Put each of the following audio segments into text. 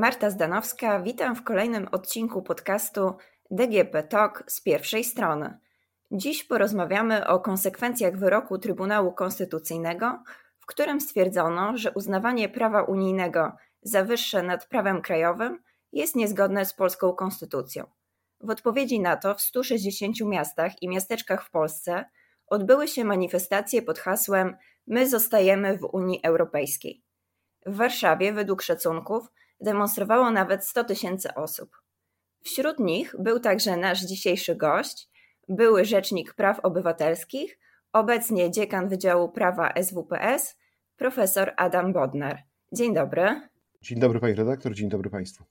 Marta Zdanowska, witam w kolejnym odcinku podcastu DGP Talk z pierwszej strony. Dziś porozmawiamy o konsekwencjach wyroku Trybunału Konstytucyjnego, w którym stwierdzono, że uznawanie prawa unijnego za wyższe nad prawem krajowym jest niezgodne z polską konstytucją. W odpowiedzi na to w 160 miastach i miasteczkach w Polsce odbyły się manifestacje pod hasłem My zostajemy w Unii Europejskiej. W Warszawie, według szacunków, demonstrowało nawet 100 tysięcy osób. Wśród nich był także nasz dzisiejszy gość, były Rzecznik Praw Obywatelskich, obecnie dziekan Wydziału Prawa SWPS, profesor Adam Bodnar. Dzień dobry. Dzień dobry pani redaktor, dzień dobry państwu.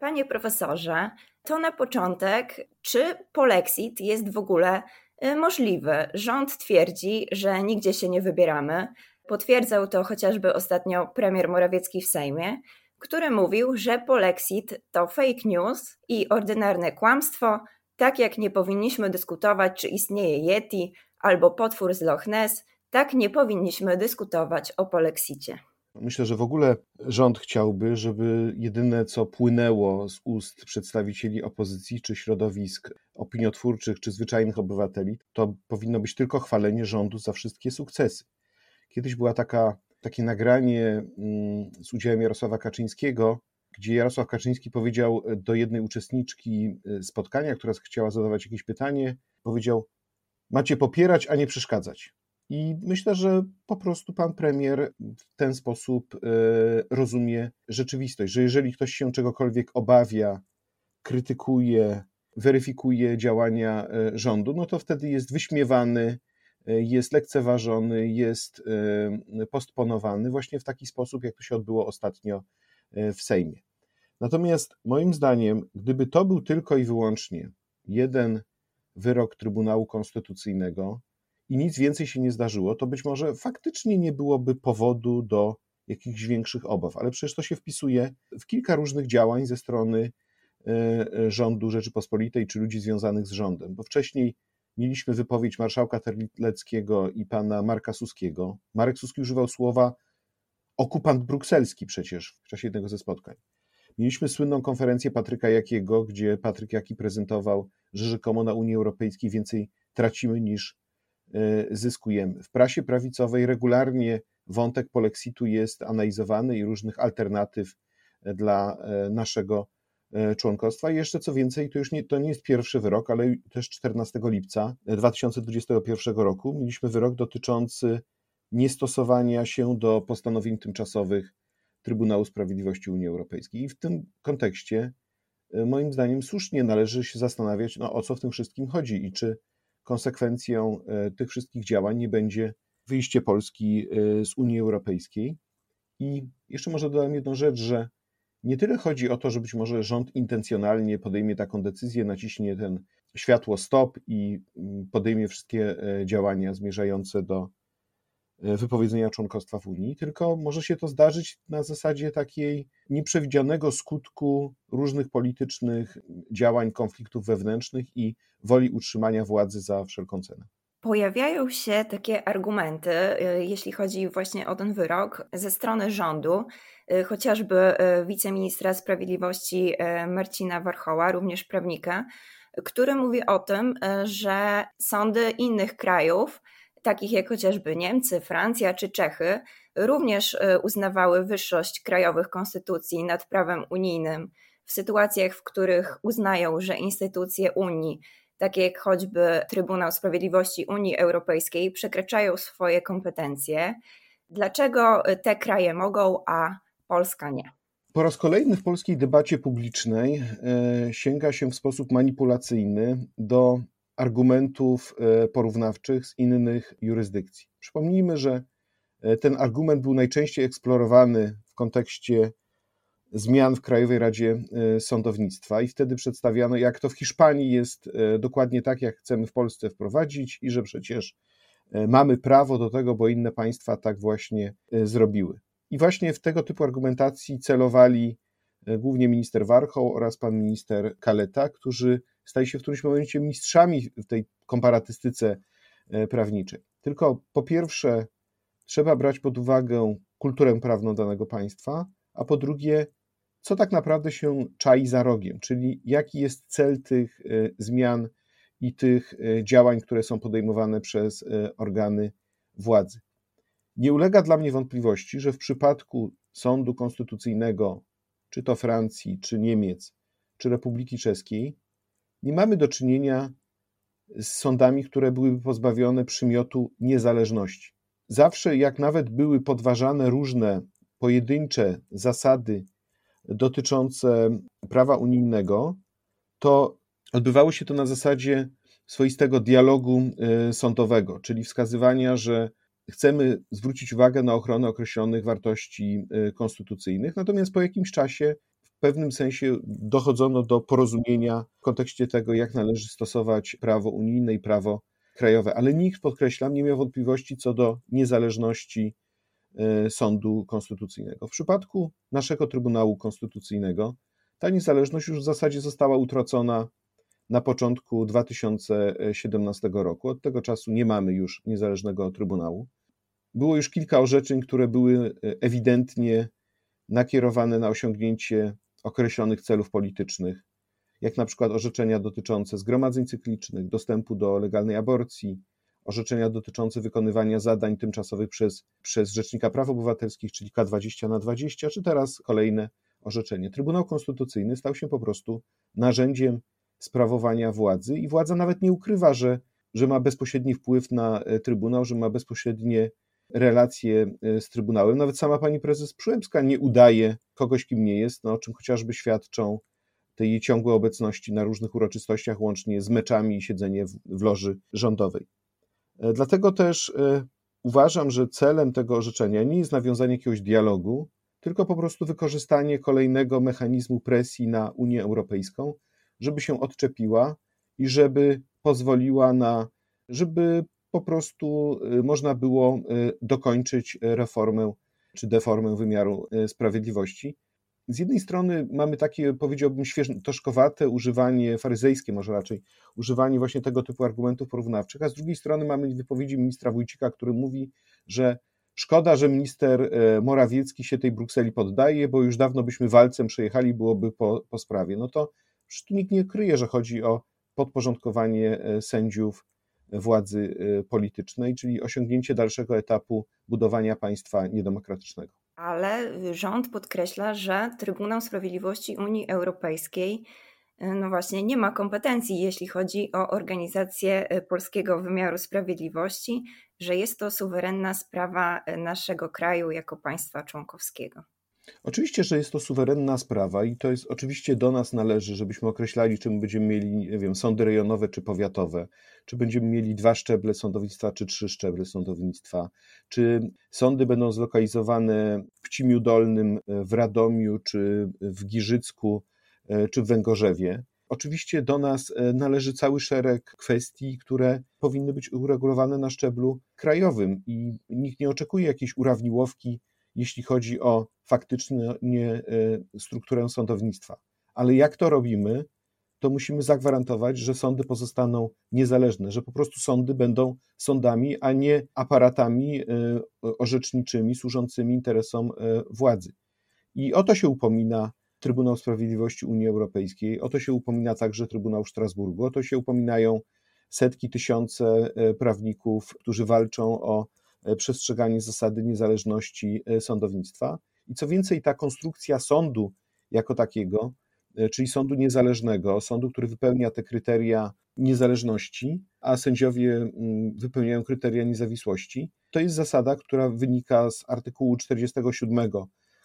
Panie profesorze, to na początek, czy polexit jest w ogóle y, możliwy? Rząd twierdzi, że nigdzie się nie wybieramy. Potwierdzał to chociażby ostatnio premier Morawiecki w Sejmie, który mówił, że polexit to fake news i ordynarne kłamstwo, tak jak nie powinniśmy dyskutować, czy istnieje Yeti albo potwór z Loch Ness, tak nie powinniśmy dyskutować o polexicie. Myślę, że w ogóle rząd chciałby, żeby jedyne co płynęło z ust przedstawicieli opozycji czy środowisk opiniotwórczych czy zwyczajnych obywateli, to powinno być tylko chwalenie rządu za wszystkie sukcesy. Kiedyś była taka, takie nagranie mm, z udziałem Jarosława Kaczyńskiego, gdzie Jarosław Kaczyński powiedział do jednej uczestniczki y, spotkania, która chciała zadawać jakieś pytanie, powiedział: Macie popierać, a nie przeszkadzać. I myślę, że po prostu pan premier w ten sposób e, rozumie rzeczywistość, że jeżeli ktoś się czegokolwiek obawia, krytykuje, weryfikuje działania e, rządu, no to wtedy jest wyśmiewany, e, jest lekceważony, jest postponowany właśnie w taki sposób, jak to się odbyło ostatnio w Sejmie. Natomiast moim zdaniem, gdyby to był tylko i wyłącznie jeden wyrok Trybunału Konstytucyjnego, i nic więcej się nie zdarzyło, to być może faktycznie nie byłoby powodu do jakichś większych obaw. Ale przecież to się wpisuje w kilka różnych działań ze strony rządu Rzeczypospolitej czy ludzi związanych z rządem, bo wcześniej mieliśmy wypowiedź marszałka Terleckiego i pana Marka Suskiego. Marek Suski używał słowa okupant brukselski przecież w czasie jednego ze spotkań. Mieliśmy słynną konferencję Patryka Jakiego, gdzie Patryk Jaki prezentował, że rzekomo na Unii Europejskiej więcej tracimy niż E, zyskujemy. W prasie prawicowej regularnie wątek polexitu jest analizowany i różnych alternatyw dla e, naszego członkostwa. I jeszcze co więcej, to już nie, to nie jest pierwszy wyrok, ale też 14 lipca 2021 roku mieliśmy wyrok dotyczący niestosowania się do postanowień tymczasowych Trybunału Sprawiedliwości Unii Europejskiej. I w tym kontekście moim zdaniem słusznie należy się zastanawiać, no, o co w tym wszystkim chodzi i czy konsekwencją e, tych wszystkich działań nie będzie wyjście Polski e, z Unii Europejskiej. I jeszcze może dodam jedną rzecz, że nie tyle chodzi o to, że być może rząd intencjonalnie podejmie taką decyzję, naciśnie ten światło stop i mm, podejmie wszystkie e, działania zmierzające do E, wypowiedzenia członkostwa w Unii, tylko może się to zdarzyć na zasadzie takiej nieprzewidzianego skutku różnych politycznych działań, konfliktów wewnętrznych i woli utrzymania władzy za wszelką cenę. Pojawiają się takie argumenty, e, jeśli chodzi właśnie o ten wyrok, ze strony rządu, e, chociażby wiceministra sprawiedliwości Marcina Warchoła, również prawnika, który mówi o tym, że sądy innych krajów takich jak chociażby Niemcy, Francja czy Czechy, również uznawały wyższość krajowych konstytucji nad prawem unijnym. W sytuacjach, w których uznają, że instytucje Unii, takie jak choćby Trybunał Sprawiedliwości Unii Europejskiej, przekraczają swoje kompetencje. Dlaczego te kraje mogą, a Polska nie? Po raz kolejny w polskiej debacie publicznej e, sięga się w sposób manipulacyjny do argumentów e, porównawczych z innych jurysdykcji. Przypomnijmy, że e, ten argument był najczęściej eksplorowany w kontekście zmian w Krajowej Radzie e, Sądownictwa i wtedy przedstawiano, jak to w Hiszpanii jest dokładnie tak, jak chcemy w Polsce wprowadzić i że przecież mamy prawo do tego, bo inne państwa tak właśnie zrobiły. I właśnie w tego typu argumentacji celowali głównie minister Warchoł oraz pan minister Kaleta, którzy stali się w którymś momencie mistrzami w tej komparatystyce prawniczej. Tylko po pierwsze, trzeba brać pod uwagę kulturę prawną danego państwa, a po drugie, co tak naprawdę się czai za rogiem, czyli jaki jest cel tych zmian i tych działań, które są podejmowane przez organy władzy. Nie ulega dla mnie wątpliwości, że w przypadku sądu konstytucyjnego, czy to Francji, czy Niemiec, czy Republiki Czeskiej, nie mamy do czynienia z sądami, które byłyby pozbawione przymiotu niezależności. Zawsze, jak nawet były podważane różne pojedyncze zasady dotyczące prawa unijnego, to odbywało się to na zasadzie swoistego dialogu y, sądowego, czyli wskazywania, że chcemy zwrócić uwagę na ochronę określonych wartości y, konstytucyjnych, natomiast po jakimś czasie w pewnym sensie dochodzono do porozumienia w kontekście tego, jak należy stosować prawo unijne i prawo krajowe, ale nikt, podkreślam, nie miał wątpliwości co do niezależności sądu konstytucyjnego. W przypadku naszego Trybunału Konstytucyjnego ta niezależność już w zasadzie została utracona na początku 2017 roku. Od tego czasu nie mamy już niezależnego Trybunału. Było już kilka orzeczeń, które były e, ewidentnie nakierowane na osiągnięcie określonych celów politycznych, jak na przykład orzeczenia dotyczące zgromadzeń cyklicznych, dostępu do legalnej aborcji, orzeczenia dotyczące wykonywania zadań tymczasowych przez, przez Rzecznika Praw Obywatelskich, czyli K20 na 20, czy teraz kolejne orzeczenie. Trybunał Konstytucyjny stał się po prostu narzędziem sprawowania władzy i władza nawet nie ukrywa, że, że ma bezpośredni wpływ na e, Trybunał, że ma bezpośrednie relacje e, z Trybunałem. Nawet sama pani prezes Przyłębska nie udaje kogoś, kim nie jest, no, o czym chociażby świadczą te jej ciągłe obecności na różnych uroczystościach, łącznie z meczami i siedzenie w, w loży rządowej. E, dlatego też e, uważam, że celem tego orzeczenia nie jest nawiązanie jakiegoś dialogu, tylko po prostu wykorzystanie kolejnego mechanizmu presji na Unię Europejską, żeby się odczepiła i żeby pozwoliła na, żeby po prostu y, można było dokończyć reformę czy deformę wymiaru sprawiedliwości. Z jednej strony mamy takie, powiedziałbym, świeżotoszkowate używanie, faryzejskie może raczej, używanie właśnie tego typu argumentów porównawczych, a z drugiej strony mamy wypowiedzi ministra Wójcika, który mówi, że szkoda, że minister Morawiecki się tej Brukseli poddaje, bo już dawno byśmy walcem przejechali, byłoby po, po sprawie. No to tu nikt nie kryje, że chodzi o podporządkowanie sędziów władzy y, politycznej, czyli osiągnięcie dalszego etapu budowania państwa niedemokratycznego. Ale rząd podkreśla, że Trybunał Sprawiedliwości Unii Europejskiej y, no właśnie nie ma kompetencji, jeśli chodzi o organizację y, polskiego wymiaru sprawiedliwości, że jest to suwerenna sprawa naszego kraju jako państwa członkowskiego. Oczywiście, że jest to suwerenna sprawa i to jest oczywiście do nas należy, żebyśmy określali, czy my będziemy mieli, nie wiem, sądy rejonowe czy powiatowe, czy będziemy mieli dwa szczeble sądownictwa, czy trzy szczeble sądownictwa, czy sądy będą zlokalizowane w Cimiu Dolnym, w Radomiu, czy w Giżycku, e, czy w Węgorzewie. Oczywiście do nas e, należy cały szereg kwestii, które powinny być uregulowane na szczeblu krajowym i nikt nie oczekuje jakiejś urawniłowki jeśli chodzi o faktycznie e, strukturę sądownictwa. Ale jak to robimy, to musimy zagwarantować, że sądy pozostaną niezależne, że po prostu sądy będą sądami, a nie aparatami e, orzeczniczymi służącymi interesom e, władzy. I o to się upomina Trybunał Sprawiedliwości Unii Europejskiej, o to się upomina także Trybunał Strasburgu, o to się upominają setki, tysiące prawników, którzy walczą o przestrzeganie zasady niezależności e, sądownictwa. I co więcej, ta konstrukcja sądu jako takiego, e, czyli sądu niezależnego, sądu, który wypełnia te kryteria niezależności, a sędziowie mm, wypełniają kryteria niezawisłości, to jest zasada, która wynika z artykułu 47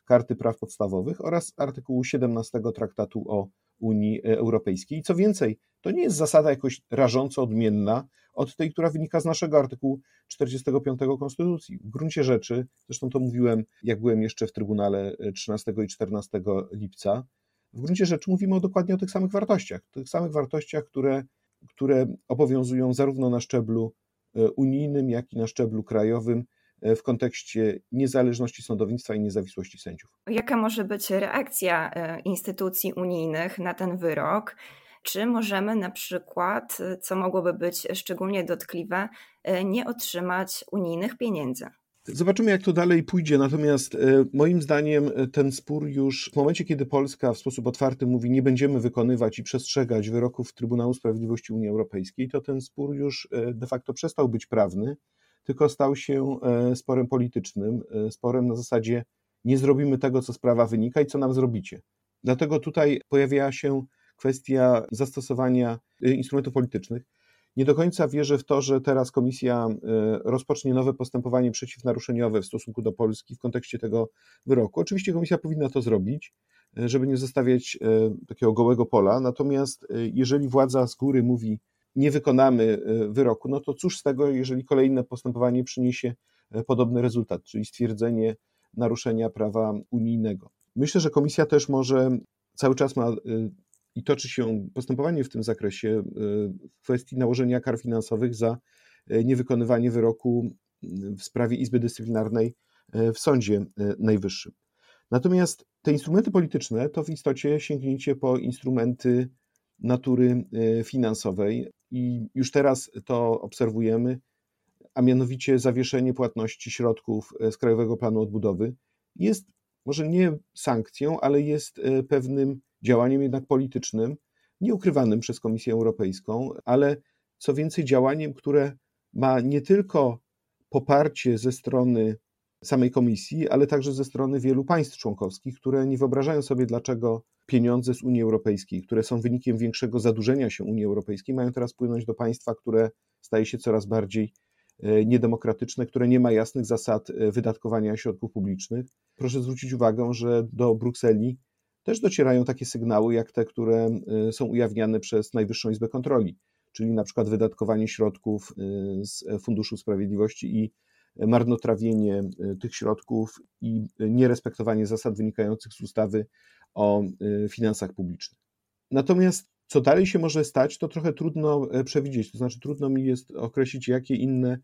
Karty Praw Podstawowych oraz artykułu 17 Traktatu o Unii Europejskiej. I co więcej, to nie jest zasada jakoś rażąco odmienna od tej, która wynika z naszego artykułu 45 Konstytucji. W gruncie rzeczy, zresztą to mówiłem, jak byłem jeszcze w Trybunale 13 i 14 lipca, w gruncie rzeczy mówimy o dokładnie o tych samych wartościach, tych samych wartościach, które, które obowiązują zarówno na szczeblu e, unijnym, jak i na szczeblu krajowym e, w kontekście niezależności sądownictwa i niezawisłości sędziów. Jaka może być reakcja e, instytucji unijnych na ten wyrok? czy możemy na przykład, co mogłoby być szczególnie dotkliwe, e, nie otrzymać unijnych pieniędzy? Zobaczymy, jak to dalej pójdzie. Natomiast moim zdaniem ten spór już w momencie, kiedy Polska w sposób otwarty mówi, nie będziemy wykonywać i przestrzegać wyroków Trybunału Sprawiedliwości Unii Europejskiej, to ten spór już de facto przestał być prawny, tylko stał się sporem politycznym, sporem na zasadzie nie zrobimy tego, co z prawa wynika i co nam zrobicie. Dlatego tutaj pojawia się kwestia zastosowania y, instrumentów politycznych. Nie do końca wierzę w to, że teraz Komisja rozpocznie nowe postępowanie przeciwnaruszeniowe w stosunku do Polski w kontekście tego wyroku. Oczywiście Komisja powinna to zrobić, żeby nie zostawiać takiego gołego pola. Natomiast jeżeli władza z góry mówi, nie wykonamy wyroku, no to cóż z tego, jeżeli kolejne postępowanie przyniesie podobny rezultat, czyli stwierdzenie naruszenia prawa unijnego. Myślę, że Komisja też może cały czas ma i toczy się postępowanie w tym zakresie e, w kwestii nałożenia kar finansowych za e, niewykonywanie wyroku w sprawie Izby Dyscyplinarnej e, w Sądzie Najwyższym. Natomiast te instrumenty polityczne to w istocie sięgnięcie po instrumenty natury finansowej i już teraz to obserwujemy, a mianowicie zawieszenie płatności środków z Krajowego Planu Odbudowy jest może nie sankcją, ale jest pewnym działaniem jednak politycznym, nieukrywanym przez Komisję Europejską, ale co więcej, działaniem, które ma nie tylko poparcie ze strony samej Komisji, ale także ze strony wielu państw członkowskich, które nie wyobrażają sobie, dlaczego pieniądze z Unii Europejskiej, które są wynikiem większego zadłużenia się Unii Europejskiej, mają teraz płynąć do państwa, które staje się coraz bardziej e, niedemokratyczne, które nie ma jasnych zasad e, wydatkowania środków publicznych. Proszę zwrócić uwagę, że do Brukseli też docierają takie sygnały, jak te, które y, są ujawniane przez Najwyższą Izbę Kontroli, czyli na przykład wydatkowanie środków z Funduszu Sprawiedliwości i marnotrawienie tych środków i nierespektowanie zasad wynikających z ustawy o finansach publicznych. Natomiast co dalej się może stać, to trochę trudno e, przewidzieć, to znaczy trudno mi jest określić, jakie inne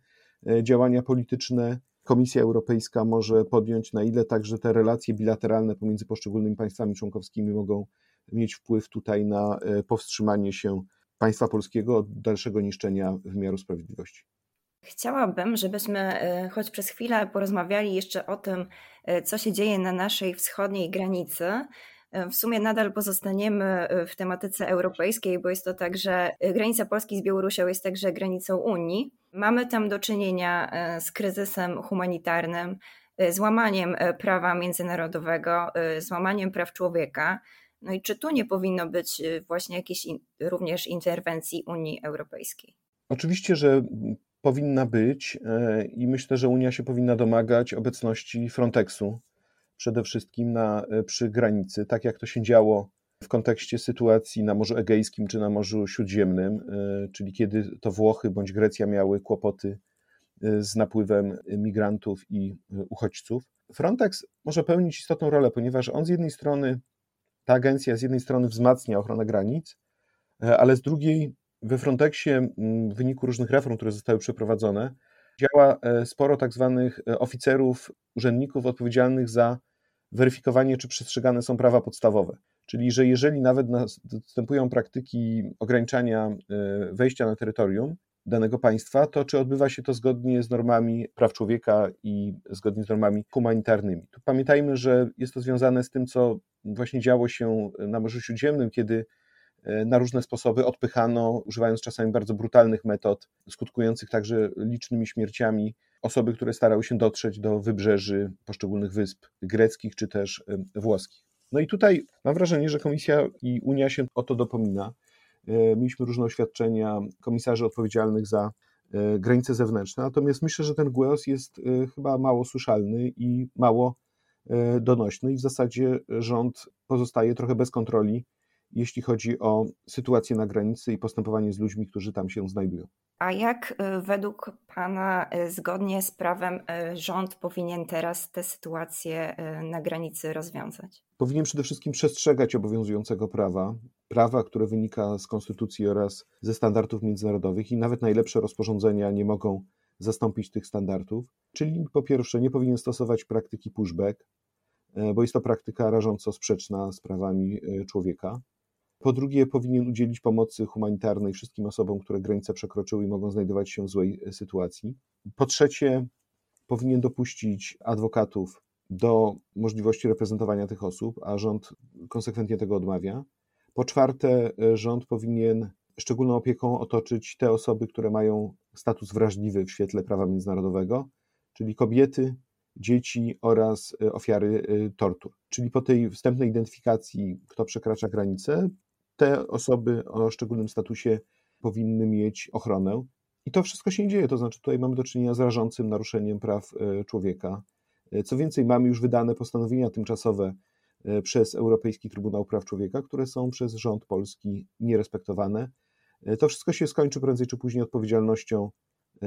e, działania polityczne Komisja Europejska może podjąć, na ile także te relacje bilateralne pomiędzy poszczególnymi państwami członkowskimi mogą mieć wpływ tutaj na e, powstrzymanie się państwa polskiego od dalszego niszczenia wymiaru sprawiedliwości. Chciałabym, żebyśmy choć przez chwilę porozmawiali jeszcze o tym, co się dzieje na naszej wschodniej granicy, w sumie nadal pozostaniemy e, w tematyce europejskiej, bo jest to tak, że e, granica Polski z Białorusią jest także granicą Unii. Mamy tam do czynienia e, z kryzysem humanitarnym, złamaniem prawa międzynarodowego, złamaniem praw człowieka. No i czy tu nie powinno być właśnie jakiejś również interwencji Unii Europejskiej? Oczywiście, że powinna być i myślę, że Unia się powinna domagać obecności Frontexu przede wszystkim na, e, przy granicy, tak jak to się działo w kontekście sytuacji na Morzu Egejskim czy na Morzu Śródziemnym, e, czyli kiedy to Włochy bądź Grecja miały kłopoty e, z napływem migrantów i uchodźców. Frontex może pełnić istotną rolę, ponieważ on z jednej strony, ta agencja z jednej strony wzmacnia ochronę granic, ale z drugiej we Frontexie w wyniku różnych reform, które zostały przeprowadzone, działa sporo tak zwanych oficerów, urzędników odpowiedzialnych za weryfikowanie, czy przestrzegane są prawa podstawowe. Czyli, że jeżeli nawet następują praktyki ograniczania e, wejścia na terytorium danego państwa, to czy odbywa się to zgodnie z normami praw człowieka i zgodnie z normami humanitarnymi. Tu pamiętajmy, że jest to związane z tym, co właśnie działo się na Morzu Śródziemnym, kiedy na różne sposoby odpychano, używając czasami bardzo brutalnych metod, skutkujących także licznymi śmierciami osoby, które starały się dotrzeć do wybrzeży poszczególnych wysp greckich czy też włoskich. No i tutaj mam wrażenie, że Komisja i Unia się o to dopomina. E, mieliśmy różne oświadczenia komisarzy odpowiedzialnych za e, granice zewnętrzne, natomiast myślę, że ten głos jest e, chyba mało słyszalny i mało donośny i w zasadzie rząd pozostaje trochę bez kontroli, jeśli chodzi o sytuację na granicy i postępowanie z ludźmi, którzy tam się znajdują. A jak y, według Pana, y, zgodnie z prawem, y, rząd powinien teraz tę sytuację na granicy rozwiązać? Powinien przede wszystkim przestrzegać obowiązującego prawa, prawa, które wynika z konstytucji oraz ze standardów międzynarodowych i nawet najlepsze rozporządzenia nie mogą zastąpić tych standardów. Czyli po pierwsze, nie powinien stosować praktyki pushback, bo jest to praktyka rażąco sprzeczna z prawami człowieka. Po drugie, powinien udzielić pomocy humanitarnej wszystkim osobom, które granice przekroczyły i mogą znajdować się w złej e, sytuacji. Po trzecie, powinien dopuścić adwokatów do możliwości reprezentowania tych osób, a rząd konsekwentnie tego odmawia. Po czwarte, rząd powinien szczególną opieką otoczyć te osoby, które mają status wrażliwy w świetle prawa międzynarodowego, czyli kobiety, dzieci oraz e, ofiary e, tortur. Czyli po tej wstępnej identyfikacji, kto przekracza granicę, te osoby o szczególnym statusie powinny mieć ochronę. I to wszystko się dzieje, to znaczy tutaj mamy do czynienia z rażącym naruszeniem praw e, człowieka. Co więcej, mamy już wydane postanowienia tymczasowe przez Europejski Trybunał Praw Człowieka, które są przez rząd polski nierespektowane. To wszystko się skończy prędzej czy później odpowiedzialnością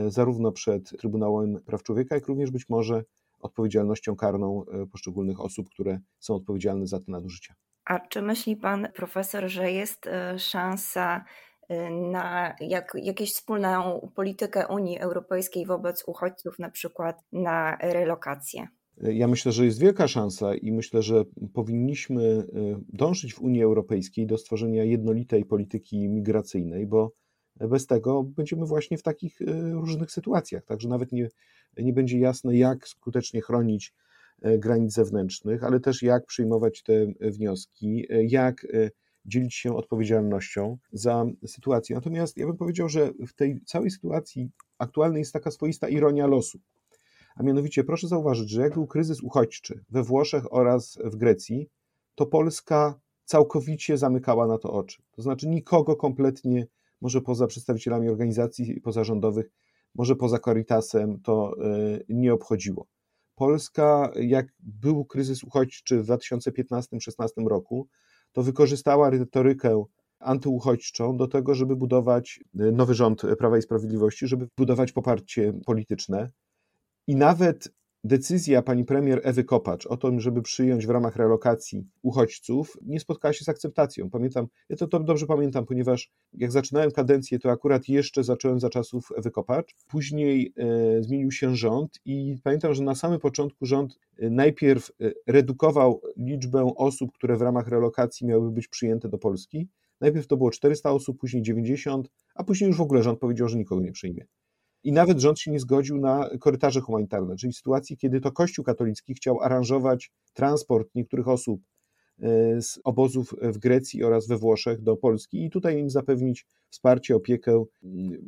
zarówno przed Trybunałem Praw Człowieka, jak również być może odpowiedzialnością karną e, poszczególnych osób, które są odpowiedzialne za te nadużycia. A czy myśli pan profesor, że jest e, szansa e, na jak, jakąś wspólną politykę Unii Europejskiej wobec uchodźców, na przykład na relokację? Ja myślę, że jest wielka szansa i myślę, że powinniśmy dążyć w Unii Europejskiej do stworzenia jednolitej polityki migracyjnej, bo bez tego będziemy właśnie w takich różnych sytuacjach. Także nawet nie, nie będzie jasne, jak skutecznie chronić e, granic zewnętrznych, ale też jak przyjmować te e, wnioski, e, jak dzielić się odpowiedzialnością za sytuację. Natomiast ja bym powiedział, że w tej całej sytuacji aktualnej jest taka swoista ironia losu. A mianowicie proszę zauważyć, że jak był kryzys uchodźczy we Włoszech oraz w Grecji, to Polska całkowicie zamykała na to oczy. To znaczy nikogo kompletnie, może poza przedstawicielami organizacji pozarządowych, może poza Caritasem to e, nie obchodziło. Polska, jak był kryzys uchodźczy w 2015-2016 roku, to wykorzystała retorykę antyuchodźczą do tego, żeby budować e, nowy rząd Prawa i Sprawiedliwości, żeby budować poparcie polityczne. I nawet decyzja pani premier Ewy Kopacz o tym, żeby przyjąć w ramach relokacji uchodźców, nie spotkała się z akceptacją. Pamiętam, ja to, to dobrze pamiętam, ponieważ jak zaczynałem kadencję, to akurat jeszcze zacząłem za czasów Ewy Kopacz. Później e, zmienił się rząd i pamiętam, że na samym początku rząd e, najpierw e, redukował liczbę osób, które w ramach relokacji miały być przyjęte do Polski. Najpierw to było 400 osób, później 90, a później już w ogóle rząd powiedział, że nikogo nie przyjmie. I nawet rząd się nie zgodził na korytarze humanitarne, czyli sytuacji, kiedy to Kościół katolicki chciał aranżować transport niektórych osób e, z obozów w Grecji oraz we Włoszech do Polski i tutaj im zapewnić wsparcie, opiekę,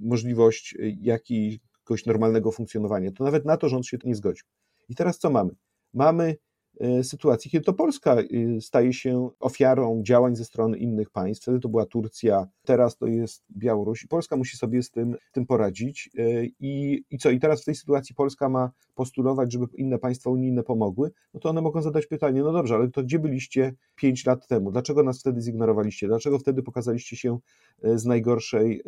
możliwość jakiegoś normalnego funkcjonowania. To nawet na to rząd się nie zgodził. I teraz co mamy? Mamy E, sytuacji, kiedy to Polska e, staje się ofiarą działań ze strony innych państw. Wtedy to była Turcja, teraz to jest Białoruś Polska musi sobie z tym, tym poradzić. E, I, I co? I teraz w tej sytuacji Polska ma postulować, żeby inne państwa unijne pomogły, no to one mogą zadać pytanie, no dobrze, ale to gdzie byliście pięć lat temu? Dlaczego nas wtedy zignorowaliście? Dlaczego wtedy pokazaliście się z najgorszej,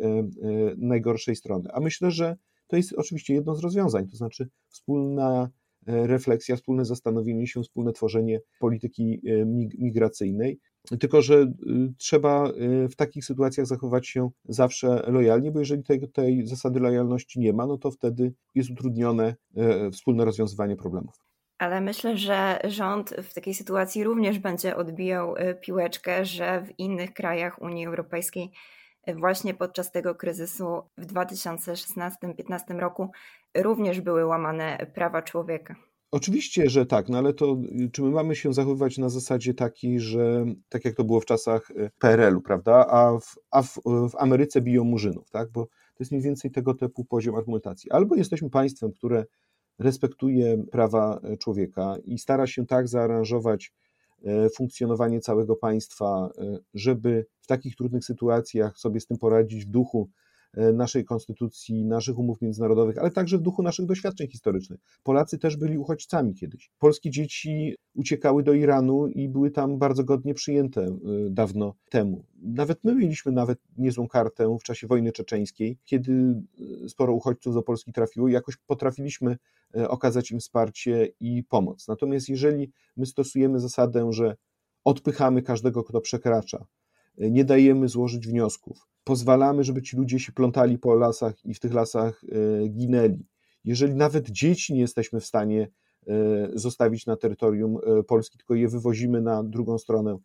najgorszej strony? A myślę, że to jest oczywiście jedno z rozwiązań, to znaczy wspólna E, refleksja, wspólne zastanowienie się, wspólne tworzenie polityki e, migracyjnej. Tylko, że e, trzeba w takich sytuacjach zachować się zawsze lojalnie, bo jeżeli tej, tej zasady lojalności nie ma, no to wtedy jest utrudnione wspólne rozwiązywanie problemów. Ale myślę, że rząd w takiej sytuacji również będzie odbijał piłeczkę, że w innych krajach Unii Europejskiej właśnie podczas tego kryzysu w 2016-2015 roku również były łamane prawa człowieka. Oczywiście, że tak, no ale to czy my mamy się zachowywać na zasadzie takiej, że tak jak to było w czasach e, PRL-u, prawda, a w, a w, w Ameryce biją murzynów, tak, bo to jest mniej więcej tego typu poziom argumentacji. Albo jesteśmy państwem, które respektuje prawa e, człowieka i stara się tak zaaranżować funkcjonowanie całego państwa, żeby w takich trudnych sytuacjach sobie z tym poradzić w duchu E, naszej konstytucji, naszych umów międzynarodowych, ale także w duchu naszych doświadczeń historycznych. Polacy też byli uchodźcami kiedyś. Polskie dzieci uciekały do Iranu i były tam bardzo godnie przyjęte e, dawno temu. Nawet my mieliśmy nawet niezłą kartę w czasie wojny czeczeńskiej, kiedy e, sporo uchodźców do Polski trafiło i jakoś potrafiliśmy okazać im wsparcie i pomoc. Natomiast jeżeli my stosujemy zasadę, że odpychamy każdego, kto przekracza, nie dajemy złożyć wniosków, pozwalamy, żeby ci ludzie się plątali po lasach i w tych lasach e, ginęli. Jeżeli nawet dzieci nie jesteśmy w stanie e, zostawić na terytorium e, Polski, tylko je wywozimy na drugą stronę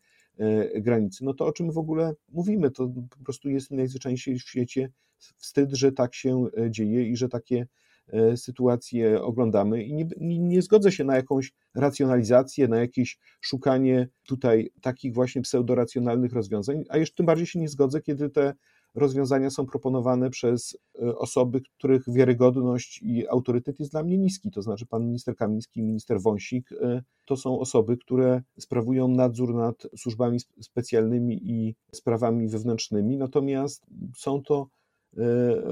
granicy, no to o czym w ogóle mówimy? To po prostu jest najzwyczajniej w świecie wstyd, że tak się dzieje i że takie e, sytuacje oglądamy i nie, nie, zgodzę się na jakąś racjonalizację, na jakieś szukanie tutaj takich właśnie pseudoracjonalnych rozwiązań, a jeszcze tym bardziej się nie zgodzę, kiedy te rozwiązania są proponowane przez e, osoby, których wiarygodność i autorytet jest dla mnie niski. To znaczy pan minister Kamiński, minister Wąsik e, to są osoby, które sprawują nadzór nad służbami specjalnymi i sprawami wewnętrznymi, natomiast są to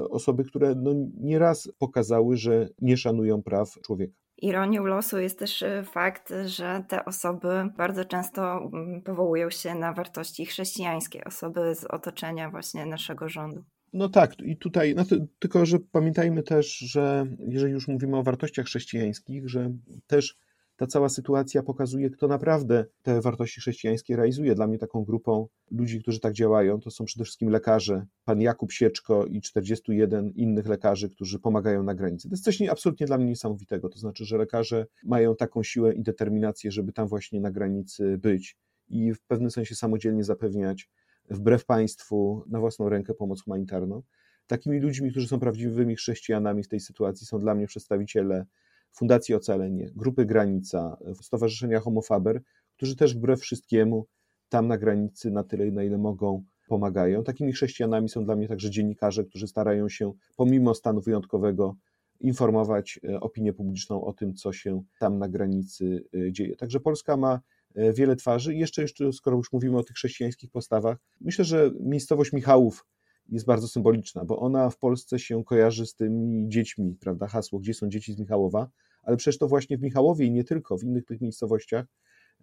osoby, które no nieraz pokazały, że nie szanują praw człowieka. Ironią losu jest też y, fakt, że te osoby bardzo często mm, powołują się na wartości chrześcijańskie, osoby z otoczenia właśnie naszego rządu. No tak, i tutaj, no to, tylko że pamiętajmy też, że jeżeli już mówimy o wartościach chrześcijańskich, że też ta cała sytuacja pokazuje, kto naprawdę te wartości chrześcijańskie realizuje. Dla mnie taką grupą ludzi, którzy tak działają, to są przede wszystkim lekarze, pan Jakub Sieczko i 41 innych lekarzy, którzy pomagają na granicy. To jest coś absolutnie dla mnie niesamowitego. To znaczy, że lekarze mają taką siłę i determinację, żeby tam właśnie na granicy być i w pewnym sensie samodzielnie zapewniać wbrew państwu na własną rękę pomoc humanitarną. Takimi ludźmi, którzy są prawdziwymi chrześcijanami w tej sytuacji, są dla mnie przedstawiciele Fundacji Ocalenie, Grupy Granica, Stowarzyszenia Homofaber, którzy też wbrew wszystkiemu tam na granicy na tyle, na ile mogą, pomagają. Takimi chrześcijanami są dla mnie także dziennikarze, którzy starają się pomimo stanu wyjątkowego informować e, opinię publiczną o tym, co się tam na granicy e, dzieje. Także Polska ma e, wiele twarzy i jeszcze, jeszcze skoro już mówimy o tych chrześcijańskich postawach, myślę, że miejscowość Michałów jest bardzo symboliczna, bo ona w Polsce się kojarzy z tymi dziećmi, prawda? Hasło, gdzie są dzieci z Michałowa, ale przecież to właśnie w Michałowie i nie tylko, w innych tych miejscowościach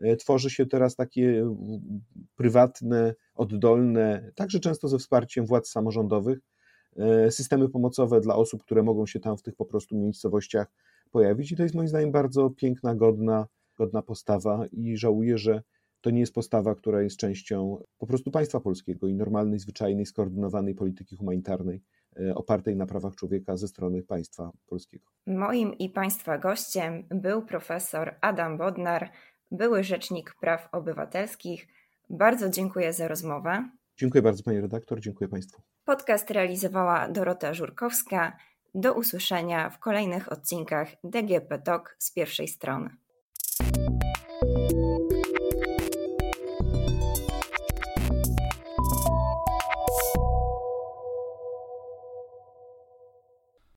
e, tworzy się teraz takie prywatne, oddolne, także często ze wsparciem władz samorządowych, e, systemy pomocowe dla osób, które mogą się tam w tych po prostu miejscowościach pojawić. I to jest moim zdaniem bardzo piękna, godna, godna postawa i żałuję, że to nie jest postawa, która jest częścią po prostu państwa polskiego i normalnej, zwyczajnej, skoordynowanej polityki humanitarnej e, opartej na prawach człowieka ze strony państwa polskiego. Moim i państwa gościem był profesor Adam Bodnar, były rzecznik praw obywatelskich. Bardzo dziękuję za rozmowę. Dziękuję bardzo pani redaktor, dziękuję państwu. Podcast realizowała Dorota Żurkowska. Do usłyszenia w kolejnych odcinkach DGP Talk z pierwszej strony.